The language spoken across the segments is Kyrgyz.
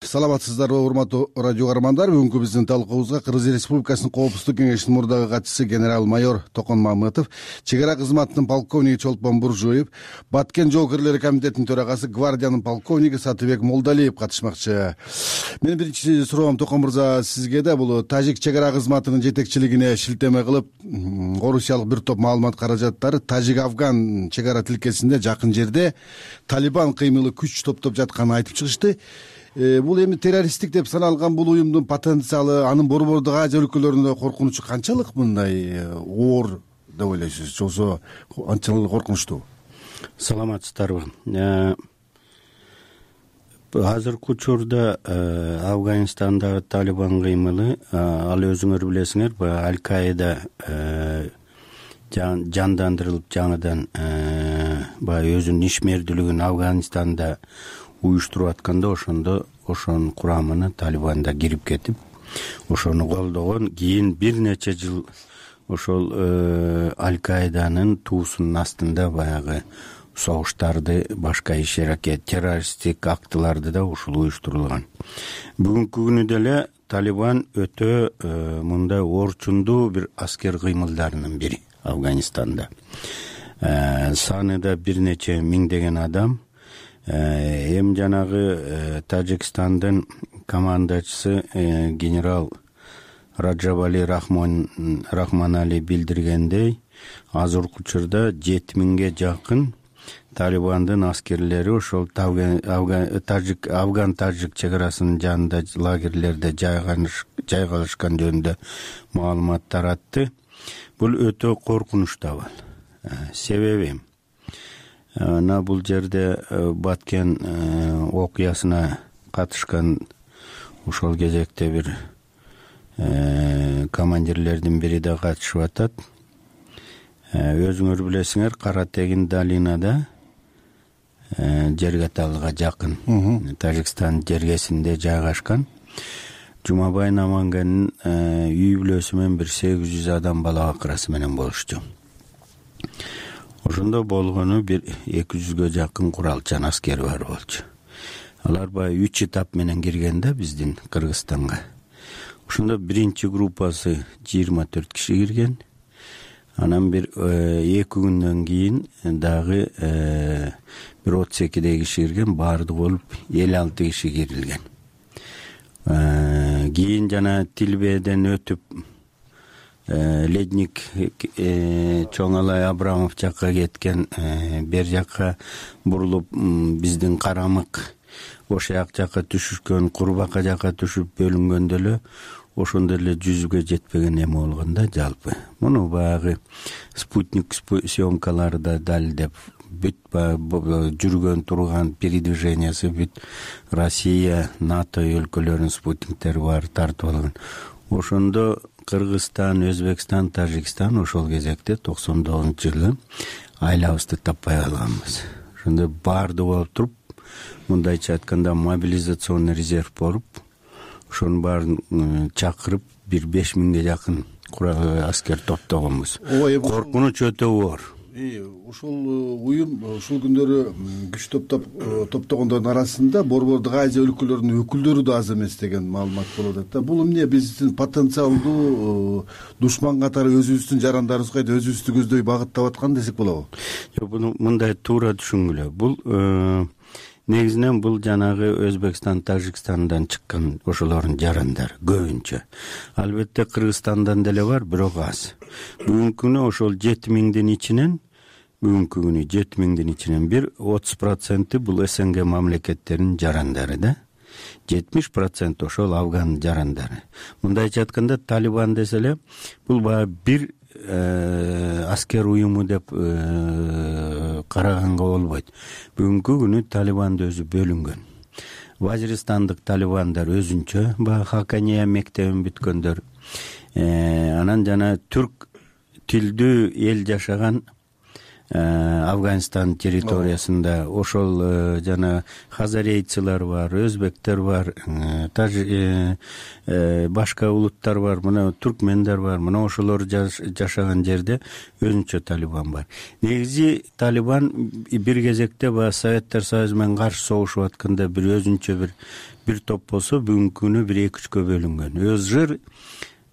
саламатсыздарбы урматтуу радио каармандар бүгүнкү биздин талкуубузга кыргыз республикасынын коопсуздук кеңешинин мурдагы катчысы генерал майор токон мамытов чек ара кызматынын полковниги чолпон буржуев баткен жоокерлери комитетинин төрагасы гвардиянын полковниги сатыбек молдалиев катышмакчы. Менин биринчи суроом токон мырза сизге да бул тажик чек ара кызматынын жетекчилигине шилтеме кылып орусиялык бир топ маалымат каражаттары тажик афган чек ара тилкесинде жакын жерде талибан кыймылы күч топтоп жатканын айтып чыгышты бул эми террористтик деп саналган бул уюмдун потенциалы анын борбордук азия өлкөлөрүндө коркунучу канчалык мындай э, оор деп ойлойсуз? Же болбосо анчалык коркунучтуу. Саламатсыздарбы? Э, азыркы учурда афганистандагы талибан кыймылы ал өзүңөр билесиңер баягы аль каида жандандырылып жаңыдан баягы өзүнүн ишмердүүлүгүн афганистанда уюштуруп атканда ошондо ошонун курамына талибан да кирип кетип ошону колдогон. Кийин бир нече жыл ошол э, аль каиданын туусунун астында баягы согуштарды башка иш аракет террористтик актыларды да ушул уюштурулган. Бүгүнкү күнү деле талибан өтө э, мындай орчундуу бир аскер кыймылдарынын бири афганистанда. Э, саны да бир нече миңдеген адам эми жанагы э, тажикстандын командачысы э, генерал раджабали рахманали билдиргендей азыркы учурда жети миңге жакын талибандын аскерлери ошол тажик афган тажик чек арасынын жанында лагерьлерде жайгалышкан жөнүндө маалымат таратты. Бул өтө коркунучтуу абал себеби мына бул жерде э, баткен э, окуясына катышкан ошол кезекте бир э, командирлердин бири да катышып атат. Өзүңөр билесиңер кара тегин долинада жергаталга жакын. Тажикстандын жергесинде жайгашкан. Жумабай намангендин үй бүлөсү менен бир сегиз жүз адам бала бакырасы менен болушчу ошондо болгону бир эки жүзгө жакын куралчан аскери бар болчу. Алар баягы үч этап менен кирген да биздин кыргызстанга. Ошондо биринчи группасы жыйырма төрт киши кирген. Анан бир э, эки күндөн кийин дагы э, бир отуз экидей киши кирген баардыгы болуп элүү алты киши кирилген. Э, кийин жана тилбеден өтүп ледник э, чоң алай абрамов жакка кеткен э, бери жакка бурулуп биздин карамык ошояк жакка түшүшкөн курбака жакка түшүп бөлүнгөндө эле ошондо эле жүзгө жетпеген эме болгон да жалпы. Муну баягы спутник съемкалары да далилдеп бүт баягы жүргөн турган передвижениясы бүт россия нато өлкөлөрүнүн спутниктери баары тартып алган. Ошондо кыргызстан өзбекстан тажикстан ошол кезекте токсон тогузунчу жылы айлабызды таппай калганбыз. Ошондо баардыгы болуп туруп мындайча айтканда мобилизационный резерв болуп ошонун баарын э, чакырып бир беш миңге жакын аскер топтогонбуз. Коркунуч өтө оор ушул э, уюм э, ушул күндөрү күч топтоп э, топтогондордун арасында борбордук азия өлкөлөрүнүн өкүлдөрү да аз эмес деген маалымат болуп атат да. Бул эмне? Биздин потенциалдуу душман катары өзүбүздүн жарандарыбызга өзүбүздү көздөй багыттап аткан десек болобу. Жок буну мындай туура түшүнгүлө. Бул негизинен бул жанагы өзбекстан тажикстандан чыккан ошолордун жарандары көбүнчө. Албетте кыргызстандан деле бар бирок аз. Бүгүнкү күнү ошол жети миңдин ичинен бүгүнкү күнү жети миңдин ичинен бир отуз проценти бул снг мамлекеттеринин жарандары да. Жетимиш процент ошол афгандын жарандары. Мындайча айтканда талибан десе эле бул баягы бир аскер уюму деп э, караганга болбойт. Бүгүнкү күнү талибанды өзү бөлүнгөн. Вазиристандык талибандар өзүнчө баягы хакания мектебин бүткөндөр. Э, анан жана түрк тилдүү эл жашаган Э, афганистан территориясында ошол э, жана хазарейцылар бар өзбектер бар э, башка улуттар бар мына туркмендер бар мына ошолор жашаган жерде өзүнчө талибан бар. Негизи талибан бир кезекте баягы советтер союзу менен каршы согушуп атканда бир өзүнчө бир бир топ болсо бүгүнкү күнү бир эки үчкө бөлүнгөн өзжир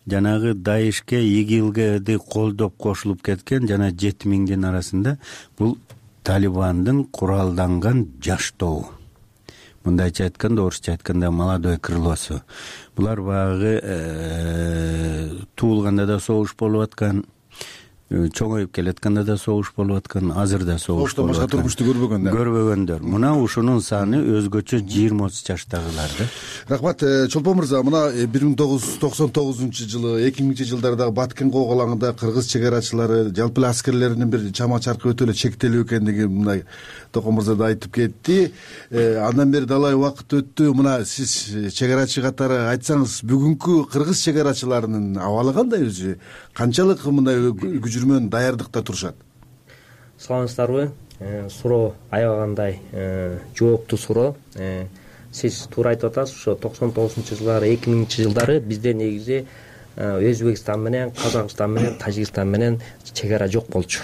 жанагы даишке игилгеди колдоп кошулуп кеткен жана жети миңдин арасында бул талибандын куралданган жаш тобу. Мындайча айтканда орусча айтканда молодое крылосу булар баягы э, туулганда да согуш болуп аткан чоңоюп келатканда да согуш болуп аткан азыр да согуш согуштон башка турмушту көрбөгөндөр көрбөгөндөр. Мына ушунун саны өзгөчө жыйырма отуз жаштагылар да рахмат э, чолпон мырза мына э, бир миң тогуз жүз токсон тогузунчу жылы эки миңинчи жылдардагы баткен коогалаңында кыргыз чек арачылары жалпы эле аскерлеринин бир чама чаркы өтө эле чектелүү экендиги мындай токон мырза да айтып кетти. Андан бери далай убакыт өттү. Мына сиз чек арачы катары айтсаңыз бүгүнкү кыргыз чек арачыларынын абалы кандай өзү? Канчалык мындай жүрмөн даярдыкта турушат. Саламатсыздарбы? Э, суроо аябагандай э, жооптуу суроо. Э, сиз туура айтып атасыз ошо токсон тогузунчу жылдары эки миңинчи жылдары бизде негизи өзбекстан менен казакстан менен тажикстан менен чек ара жок болчу.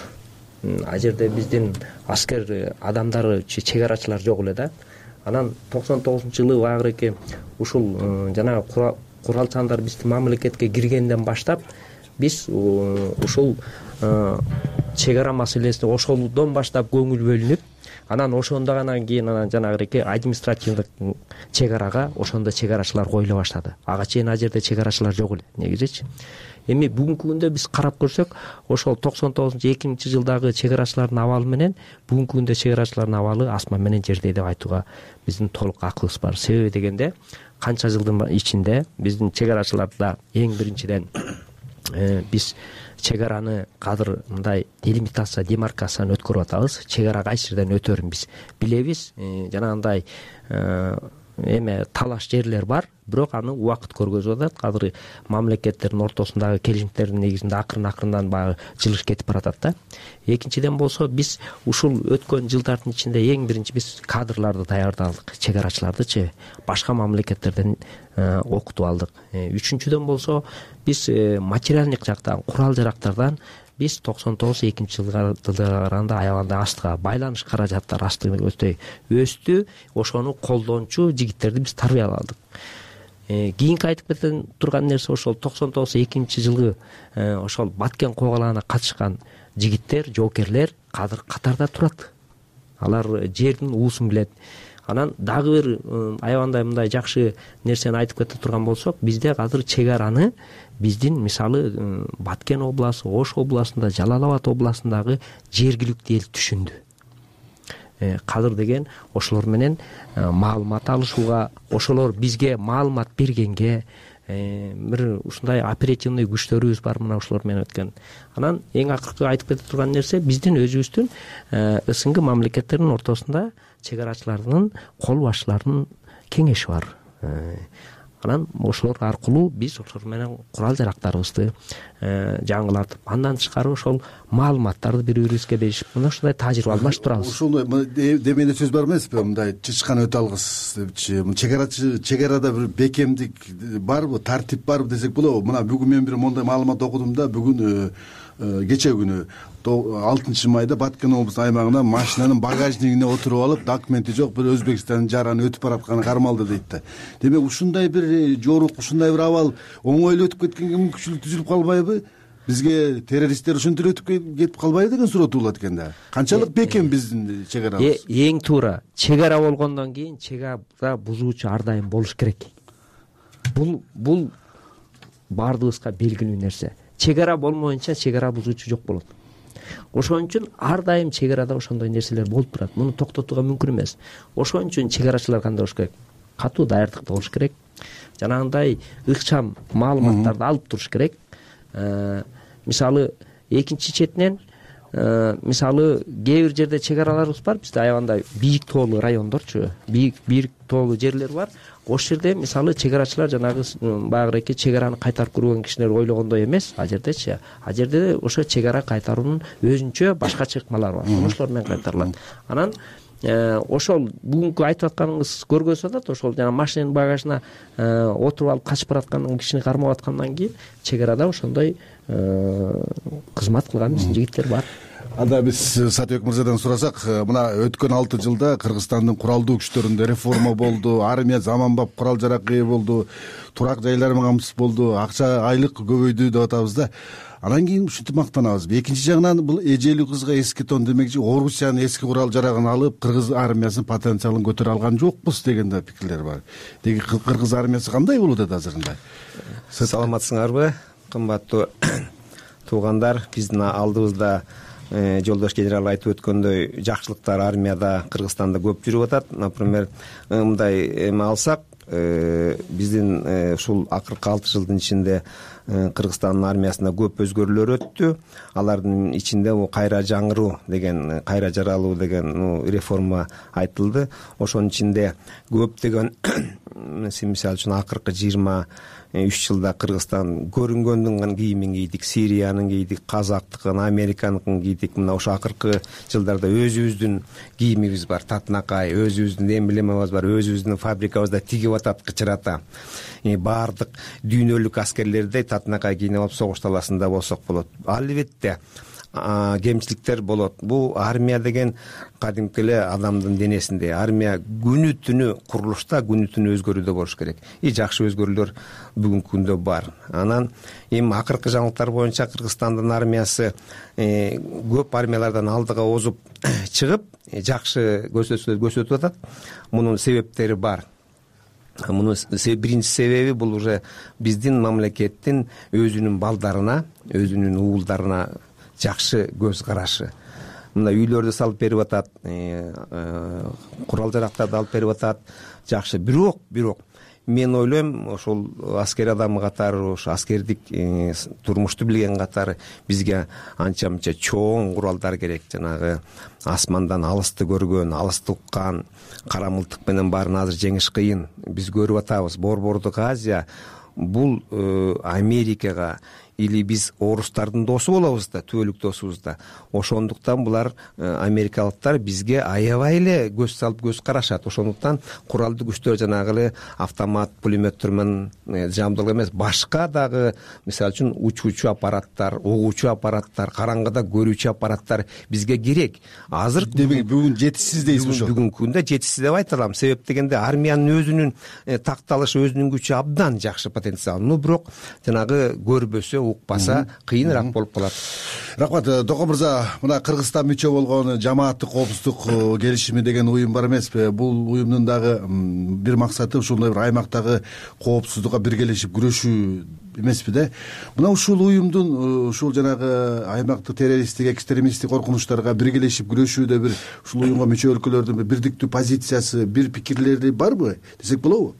Ал жерде биздин аскер адамдары чек арачылар жок эле да. Анан токсон тогузунчу жылы багыраки ушул жанагы куралчандар биздин мамлекетке киргенден баштап биз ушул чек ара маселесине ошолдон баштап көңүл бөлүнүп анан ошондо гана кийин анан жанагыеки административдик чек арага ошондо чек арачылар коюла баштады. Ага чейин ал жерде чек арачылар жок эле негизичи. Эми бүгүнкү күндө биз карап көрсөк ошол токсон тогузунчу эки миңинчи жылдагы чек арачылардын абалы менен бүгүнкү күндө чек арачылардын абалы асман менен жердей деп айтууга биздин толук акыбыз бар. Себеби дегенде канча жылдын ичинде биздин чек арачыларда эң биринчиден биз чек араны азыр мындай делимитация демаркацияны өткөрүп атабыз. Чек ара кайсы жерден өтөрүн биз билебиз. Э, жанагындай э, эме талаш жерлер бар бирок аны убакыт көргөзүп атат. Азыр мамлекеттердин ортосундагы келишимдердин негизинде акырын акырындан баягы жылыш кетип баратат да. Экинчиден болсо биз ушул өткөн жылдардын ичинде эң биринчи биз кадрларды даярдадык чек арачылардычы башка мамлекеттерден э, окутуп алдык. Үчүнчүдөн болсо биз э, материальдык жактан курал жарактардан биз токсон тогуз экинчи жылдары караганда аябагандай астыга байланыш каражаттары астыөтөй өстү ошону колдончу жигиттерди биз тарбияладык э, кийинки айтып кете турган нерсе ошол. Токсон тогуз экинчи жылы э, ошол баткен коогалаңына катышкан жигиттер жоокерлер азыр катарда турат. Алар жердин уусун билет анан дагы бир аябагандай мындай жакшы нерсени айтып кете турган болсок бизде азыр чек араны биздин мисалы баткен областы ош областында жалал абад областындагы жергиликтүү эл түшүндү. Азыр деген ошолор менен э, маалымат алышууга ошолор бизге маалымат бергенге э, бир ушундай оперативный күчтөрүбүз бар мына ушулор менен өткөн. Анан эң акыркы айтып кете турган нерсе биздин өзүбүздүн э, снг мамлекеттеринин ортосунда чек арачылардын кол башчыларынын кеңеши бар. Анан ошолор аркылуу биз ошолор менен курал жарактарыбызды э, жаңылатып андан тышкары ошол маалыматтарды бири бирибизге беришип мына ушундай тажрыйба алмашып турабыз ушул демеде сөз бар эмеспи мындай чычкан өтө алгыс депчи. Чек арачы чек арада бир бекемдик барбы тартип барбы десек болобу? Мына бүгүн мен бир моундай маалымат окудум да бүгүн э, Э, кечээ күнү алтынчы майда баткен облусунун аймагында машинанын багажнигине отуруп алып документи жок бир өзбекстандын жараны өтүп баратканы кармалды дейт да. Демек ушундай бир э, жорук ушундай бир абал оңой эле өтүп кеткенге мүмкүнчүлүк түзүлүп калбайбы? Бизге террористтер ошентип эле өтүп кетип калбайбы деген суроо туулат экен да. Канчалык э, бекем биздин чек арабыз эң туура чек ара болгондон кийин чек ара бузуучу ар дайым болуш керек. Бул бул баардыгыбызга белгилүү нерсе чек ара болмоюнча чек ара бузуучу жок болот. Ошон үчүн ар дайым чек арада ошондой нерселер болуп турат. Муну токтотууга мүмкүн эмес. Ошон үчүн чек арачылар кандай болуш керек? Катуу даярдыкта болуш керек. Жанагындай ыкчам маалыматтарды алып туруш керек. Э, мисалы экинчи четинен э, мисалы кээ бир жерде чек араларыбыз бар. Бизде аябагандай бийик тоолуу райондорчу. Бийик бийик тоолуу жерлер бар ошол жерде мисалы чек арачылар жанагы баягыраки чек араны кайтарып көрбөгөн кишилер ойлогондой эмес. Ал жердечи ал жерде ошо чек ара кайтаруунун өзүнчө башкача ыкмалары бар. Ошолор менен кайтарылат. Анан э, ошол бүгүнкү айтып атканыңыз көргөзүп атат ошол жанаг машинанын багажына э, отуруп алып качып бараткан кишини кармап аткандан кийин чек арада ошондой э, кызмат кылган жигиттер бар анда биз сатыбек мырзадан сурасак мына өткөн алты жылда кыргызстандын куралдуу күчтөрүндө реформа болду армия заманбап курал жаракка ээ болду турак жайлар менен камсыз болду акча айлык көбөйдү деп атабыз да. Анан кийин ушинтип мактанабыз. Экинчи жагынан бул эжелүү кызга эски тон демекчи орусиянын эски курал жарагын алып кыргыз армиясынын потенциалын көтөрө алган жокпуз деген да пикирлер бар. Деги кыргыз армиясы кандай болуп атат азырында? Саламатсыңарбы кымбаттуу туугандар биздин алдыбызда э, жолдош генерал айтып өткөндөй жакшылыктар армияда кыргызстанда көп жүрүп атат. Например э, мындай эме алсак э, биздин ушул акыркы алты жылдын ичинде кыргызстандын армиясында көп өзгөрүүлөр өттү. Алардын ичинде бул кайра жаңыруу деген кайра жаралуу деген реформа айтылды. Ошонун ичинде көптөгөн мисалы үчүн акыркы жыйырма үч жылда кыргызстан көрүнгөндүн кийимин кийдик сириянын кийдик казактыкын американыкын кийдик. Мына ошо акыркы жылдарда өзүбүздүн кийимибиз бар. Татынакай өзүбүздүн эмблемабыз бар. Өзүбүздүн фабрикабызда тигип атат кычырата. Баардык дүйнөлүк аскерлердей татынакай кийинип алып согуш таласында болсок болот. Албетте кемчиликтер болот. Бул армия деген кадимки эле адамдын денесиндей армия күнү түнү курулушта күнү түнү өзгөрүүдө болуш керек. И жакшы өзгөрүүлөр бүгүнкү күндө бар. Анан эми акыркы жаңылыктар боюнча кыргызстандын армиясы э, көп армиялардан алдыга озуп чыгып э, жакшы көрсөтүп атат. Мунун себептери бар. Мунун биринчи себеби бул уже биздин мамлекеттин өзүнүн балдарына өзүнүн уулдарына жакшы көз карашы. Мына үйлөрдү салып берип атат э, э, курал жарактарды алып берип атат. Жакшы. Бирок бирок мен ойлойм ошол аскер адамы катары ошо аскердик э, турмушту билген катары бизге анча мынча чоң куралдар керек. Жанагы асмандан алысты көргөн алысты уккан кара мылтык менен баарын азыр жеңиш кыйын. Биз көрүп атабыз. Борбордук азия бул америкага или биз орустардын досу болобуз да түбөлүк досубуз да. Ошондуктан булар э, америкалыктар бизге аябай эле көз салып көз карашат. Ошондуктан куралдуу күчтөр жанагы эле автомат пулеметтер менен э, жабдылган эмес. Башка дагы мисалы үчүн учуучу аппараттар угуучу аппараттар караңгыда көрүүчү аппараттар бизге керек. Азыр демек бүгүн жетишсиз дейсизби ошо. бүгүнкү күндө жетишсиз деп айта алам себеп дегенде армиянын өзүнүн э, такталышы өзүнүн күчү абдан жакшы потенциал. Но бирок жанагы көрбөсө укпаса кыйыныраак болуп калат. Рахмат э, токон мырза мына кыргызстан мүчө болгон жамааттык коопсуздук э, келишими деген уюм бар эмеспи бул уюмдун дагы бир максаты ушундай бир аймактагы коопсуздукка биргелешип күрөшүү эмеспи да. Мына ушул уюмдун э, ушул жанагы аймактык террористтик экстремисттик коркунучтарга биргелешип күрөшүүдө бир ушул уюмга мүчө өлкөлөрдүн бир бирдиктүү позициясы бир пикирлери барбы десек болобу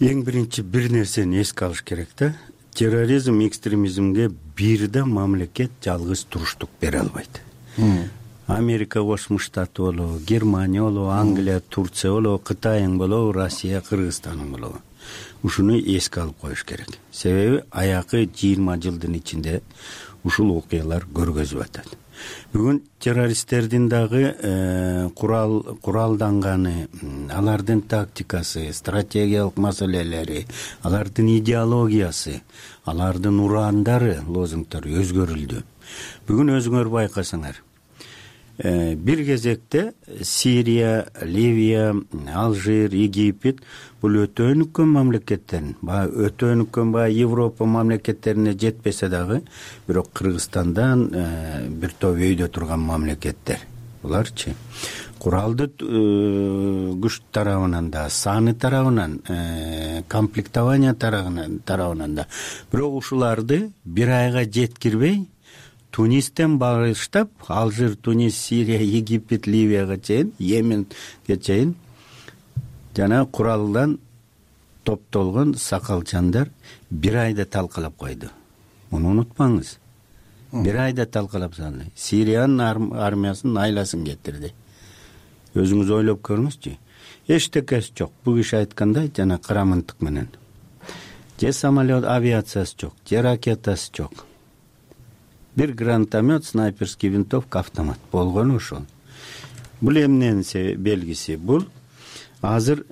эң биринчи бир нерсени эске алыш керек да терроризм экстремизмге бир да мамлекет жалгыз туруштук бере албайт. Америка кошмо штаты болобу германия болобу англия турция болобу кытайың болобу россия кыргызстаның болобу ушуну эске алып коюш керек. Себеби аякы жыйырма жылдын ичинде ушул окуялар көргөзүп атат бүгүн террористтердин дагы э, курал куралданганы алардын тактикасы стратегиялык маселелери алардын идеологиясы алардын урандары лозунгдору өзгөрүлдү. Бүгүн өзүңөр байкасаңар бир кезекте сирия ливия алжир египет бул өтө өнүккөн мамлекеттер баягы өтө өнүккөн баягы европа мамлекеттерине жетпесе дагы бирок кыргызстандан э, бир топ өйдө турган мамлекеттер. Буларчы куралдуу э, күч тарабынан да саны тарабынан комплектование тарабынан да. Бирок ушуларды бир айга жеткирбей тунистен баштап алжир тунис сирия египет ливияга чейин йеменге чейин жанагы куралдан топтолгон сакалчандар бир айда талкалап койду. Муну унутпаңыз бир айда талкалап салды сириянын армиясынын айласын кетирди. Өзүңүз ойлоп көрүңүзчү эчтекеси жок. Бул киши айткандай жана кара мынтык менен. Же самолет авиациясы жок же ракетасы жок бир гранатомет снайперский винтовка автомат. Болгону ошол бул эмненин белгиси бул. Азыр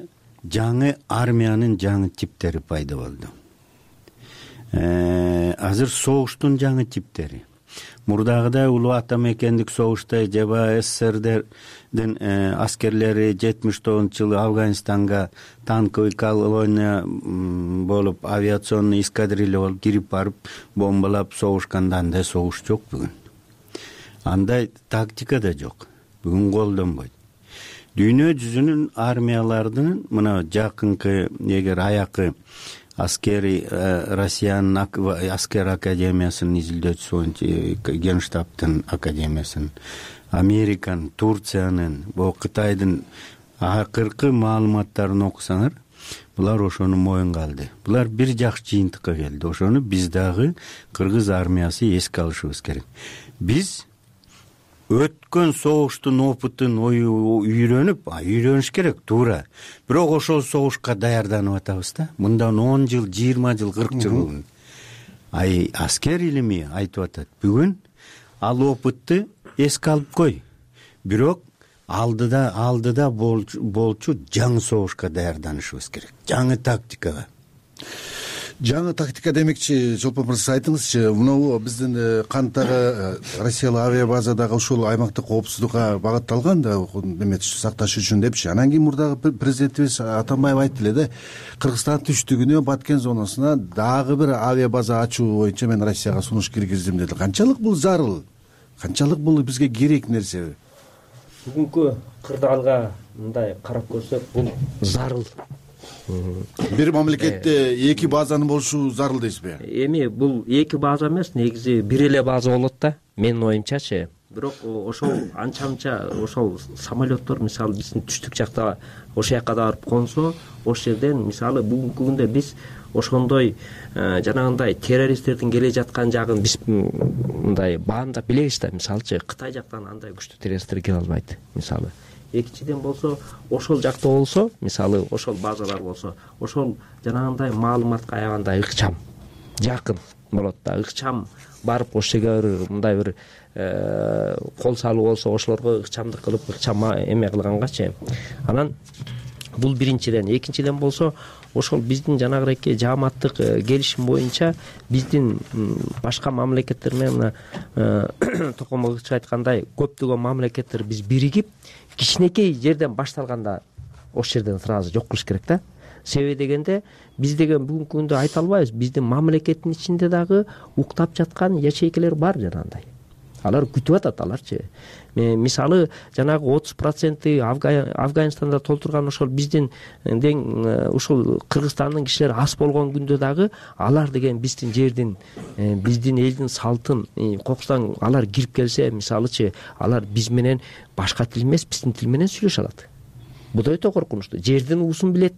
жаңы армиянын жаңы типтери пайда болду. Э, азыр согуштун жаңы типтери мурдагыдай улуу ата мекендик согушта жеба сссрдин э, аскерлери жетимиш тогузунчу жылы афганистанга танковый колония болуп авиационный эскадрилья болуп кирип барып бомбалап согушканда андай согуш жок бүгүн. Андай тактика да жок. Бүгүн колдонбойт. Дүйнө жүзүнүн армиялардын мына жакынкы эгер аякы аскери э, россиянын аскер академиясынын изилдөөчүсү боюнча генштабтын академиясынын. Американын турциянын могу кытайдын акыркы маалыматтарын окусаңар булар ошону моюнга алды булар бир жакшы жыйынтыкка келди. Ошону биз дагы кыргыз армиясы эске алышыбыз керек. Биз өткөн согуштун опытын үйрөнүп үйрөнүш керек туура. Бирок ошол согушка даярданып атабыз да. Мындан он жыл жыйырма жыл кырк жыл мурун ай аскер илими айтып атат. Бүгүн ал опытты эске алып кой. Бирок алдыда алдыда болчу жаңы согушка даярданышыбыз керек. Жаңы тактикага жаңы тактика демекчи чолпон мырза айтыңызчы могу биздин э, кантдагы э, россиялык авиа база дагы ушул аймактык коопсуздукка багытталган да эме сакташ үчүн депчи. Анан кийин мурдагы президентибиз атамбаев айтты эле да кыргызстандын түштүгүнө баткен зонасына дагы бир авиа база ачуу боюнча мен россияга сунуш киргиздим деди. Канчалык бул зарыл? Канчалык бул бизге керек нерсе? Бүгүнкү кырдаалга мындай карап көрсөк бул зарыл бир мамлекетте эки базанын болушу зарыл дейсизби эми бул эки база эмес негизи бир эле база болот да менин оюмчачы. Бирок ошол анча мынча ошол самолеттор мисалы биздин түштүк жакта ошол жака да барып консо ошол жерден мисалы бүгүнкү күндө биз ошондой э, жанагындай террористтердин келе жаткан жагын биз мындай баамдап билебиз да мисалычы кытай жактан андай күчтүү террористтер келе албайт мисалы экинчиден болсо ошол жакта болсо мисалы ошол базалар болсо ошол жанагындай маалыматка аябагандай ыкчам жакын болот да ыкчам барып ошол жерге бир мындай бир э, кол салуу болсо ошолорго ыкчамдык кылып ыкчам эме кылгангачы анан бул биринчиден. Экинчиден болсо ошол биздин жанагыраки жааматтык э, келишим боюнча биздин башка мамлекеттер менен мына э, токомокчу айткандай көптөгөн мамлекеттер биз биригип кичинекей жерден башталганда ошол жерден сразу жок кылыш керек да. Себеби дегенде биз деген бүгүнкү күндө айта албайбыз биздин мамлекеттин ичинде дагы уктап жаткан ячейкалер бар жанагындай алар күтүп атат аларчы мисалы жанагы отуз проценти афганистанда толтурган ошол биздин дең э, ушул кыргызстандын кишилери аз болгон күндө дагы алар деген биздин жердин э, биздин элдин салтын кокустан алар кирип келсе мисалычы алар биз менен башка тил эмес биздин тил менен сүйлөшө алат. Бул да өтө коркунучтуу жердин уусун билет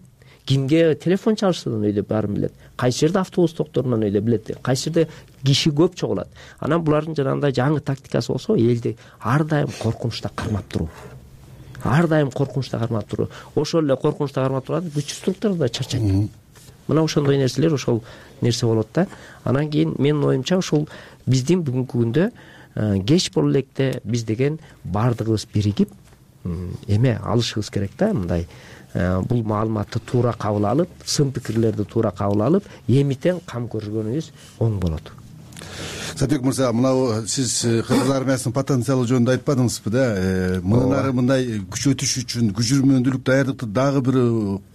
кимге телефон чалышадан өйдө баарын билет кайсы жерде автобус токторунан өйдө билет кайсы жерде киши көп чогулат. Анан булардын жанагындай жаңы тактикасы болсо элди ар дайым коркунучта кармап туруу. Ар дайым коркунучта кармап туруу. Ошол эле коркунучта кармап турганда күчтүү структура да чарчайт. Мына ошондой нерселер ошол нерсе болот да. Анан кийин менин оюмча ушул биздин бүгүнкү күндө э, кеч боло электе биз деген баардыгыбыз биригип эме алышыбыз керек да мындай бул маалыматты туура кабыл алып сын пикирлерди туура кабыл алып эмитен кам көргөнүбүз оң болот. Сатыбек мырза мынабу сиз э, кыргыз армиясынын потенциалы жөнүндө айтпадыңызбы да? Э, мындан ары мындай күчөтүш үчүн күчүрмөндүүлүк даярдыкты дагы бир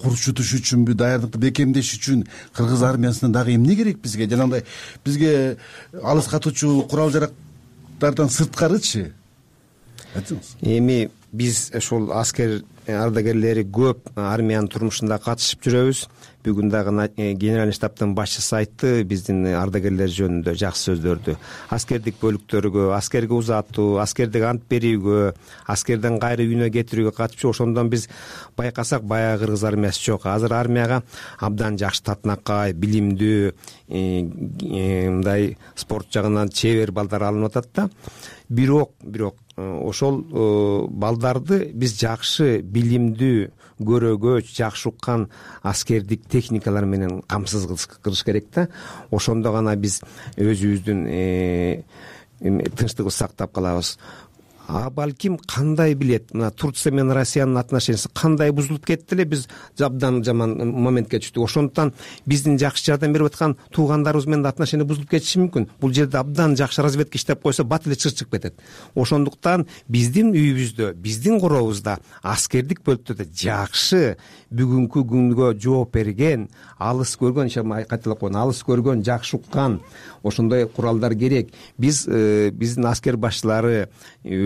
курчутуш үчүнбү даярдыкты бекемдеш үчүн кыргыз армиясынан дагы эмне керек бизге? Жанагындай бизге алыс катуучу курал жарактардан сырткарычы. Айтсаңыз эми биз ушул аскер ардагерлери көп армиянын турмушунда катышып жүрөбүз. Бүгүн дагы э, генеральный штабтын башчысы айтты биздин ардагерлер жөнүндө жакшы сөздөрдү. Аскердик бөлүктөргө аскерге узатуу аскердик ант берүүгө аскерден кайра үйүнө кетирүүгө катышчу ошондон биз байкасак баягы кыргыз армиясы жок. Азыр армияга абдан жакшы татынакай билимдүү э, э, мындай спорт жагынан чебер балдар алынып атат да. Бирок бирок ошол балдарды биз жакшы билимдүү көрөгөч жакшы уккан аскердик техникалар менен камсыз кылыш керек да. Ошондо гана биз өзүбүздүн э, тынчтыгыбызды сактап калабыз а балким кандай билет? Мына турция менен россиянын отношениясы кандай бузулуп кетти эле? Биз абдан жаман моментке түштүк. Ошондуктан биздин жакшы жардам берип аткан туугандарыбыз менен да отношения бузулуп кетиши мүмкүн. Бул жерде абдан жакшы разведка иштеп койсо бат эле чыр чыгып кетет. Ошондуктан биздин үйүбүздө биздин коробузда аскердик бөлүктөрдө жакшы бүгүнкү күнгө жооп берген алыс көргөн кайталап коеюн алыс көргөн жакшы уккан ошондой куралдар керек. Биз э, биздин аскер башчылары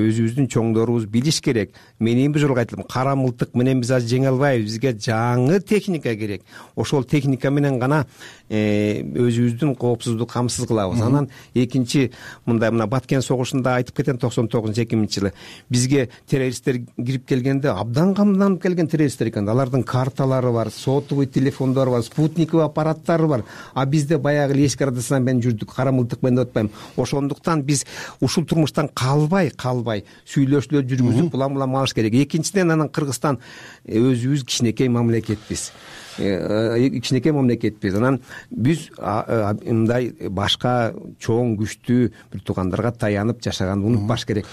өзүбүздүн чоңдорубуз билиш керек. Мен эми бир жолу айттым кара мылтык менен биз азыр жеңе албайбыз бизге жаңы техника керек. Ошол техника менен гана э, өзүбүздүн коопсуздукту камсыз кылабыз. Анан экинчи мындай мына баткен согушунда айтып кетем токсон тогузунчу эки миңинчи жылы бизге террористтер кирип келгенде абдан камданып келген террористтер экен алардын карталары бар сотовый телефондору бар спутниковый аппараттары бар. А бизде баягы эле эски радиостанция менен жүрдүк кара мылтык менен деп атпайм ошондуктан биз ушул турмуштан калбай калбай сүйлөшүүлөр жүргүзүп улам улам алыш керек. Экинчиден анан кыргызстан э, өзүбүз кичинекей мамлекетпиз. Э, э, кичинекей мамлекетпиз. Анан биз мындай башка чоң күчтүү бир туугандарга таянып жашаганды унутпаш керек.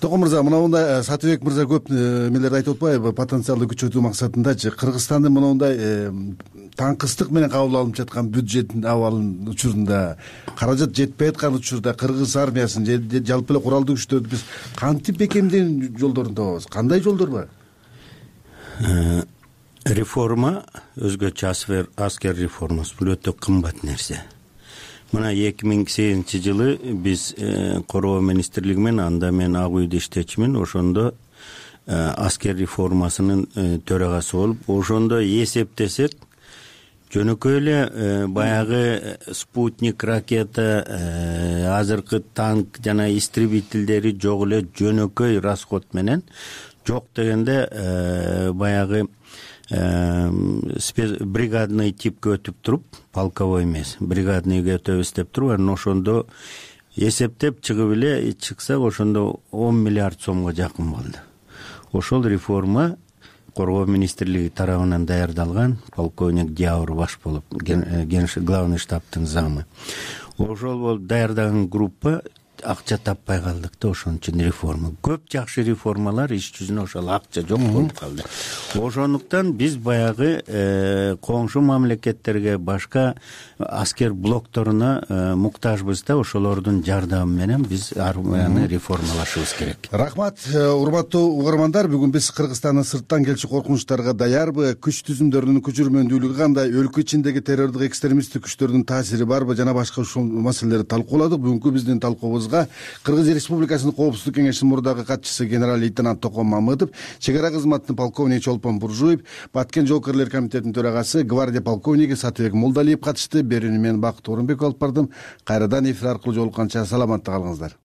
Токон мырза мындай сатыбек мырза көп эмелерди айтып атпайбы потенциалды күчөтүү максатындачы кыргызстандын моундай таңкыстык менен кабыл алынып жаткан бюджеттин абалынын учурунда каражат жетпей аткан учурда кыргыз армиясын же жалпы эле куралдуу күчтөрдү биз кантип бекемдөө жолдорун табабыз? Кандай жолдор бар? Э, реформа өзгөчө аскер реформасы бул өтө кымбат нерсе. Мына эки миң сегизинчи жылы биз э, коргоо министрлиги менен анда мен ак үйдө иштечүмүн ошондо э, аскер реформасынын төрагасы болуп ошондо эсептесек жөнөкөй эле э, баягы э, спутник ракета э, азыркы танк жана истребительдери жок эле жөнөкөй расход менен. Жок дегенде баягы бригадный типке өтүп туруп полковой эмес бригадныйга өтөбүз деп туруп анан ошондо эсептеп чыгып эле чыксак ошондо он миллиард сомго жакын болду. Ошол реформа коргоо министрлиги тарабынан даярдалган полковник диаур баш болуп э, главный штабтын замы. Ошол болуп даярдаган группа акча таппай калдык да ошон үчүн реформа. Көп жакшы реформалар иш жүзүнө ошол акча жок болуп калды. Ошондуктан биз баягы э, коңшу мамлекеттерге башка аскер блокторуна э, муктажбыз да ошолордун жардамы менен биз армияны реформалашыбыз керек. Рахмат э, урматтуу угармандар. Бүгүн биз кыргызстандын сырттан келчү коркунучтарга даярбы? Күч түзүмдөрүнүн күчүрмөндүүлүгү кандай? Өлкө ичиндеги террордук экстремисттик күчтөрдүн таасири барбы? Жана башка ушул маселелерди талкууладык. Бүгүнкү биздин талкуубуз кыргыз республикасынын коопсуздук кеңешинин мурдагы катчысы генерал лейтенант токон мамытов чек ара кызматынын полковниги чолпон буржуев баткен жоокерлер комитетинин төрагасы гвардия полковниги сатыбек молдалиев катышты берүүнү мен бакыт орунбеков алып бардым. Кайрадан эфир аркылуу жолукканча саламатта калыңыздар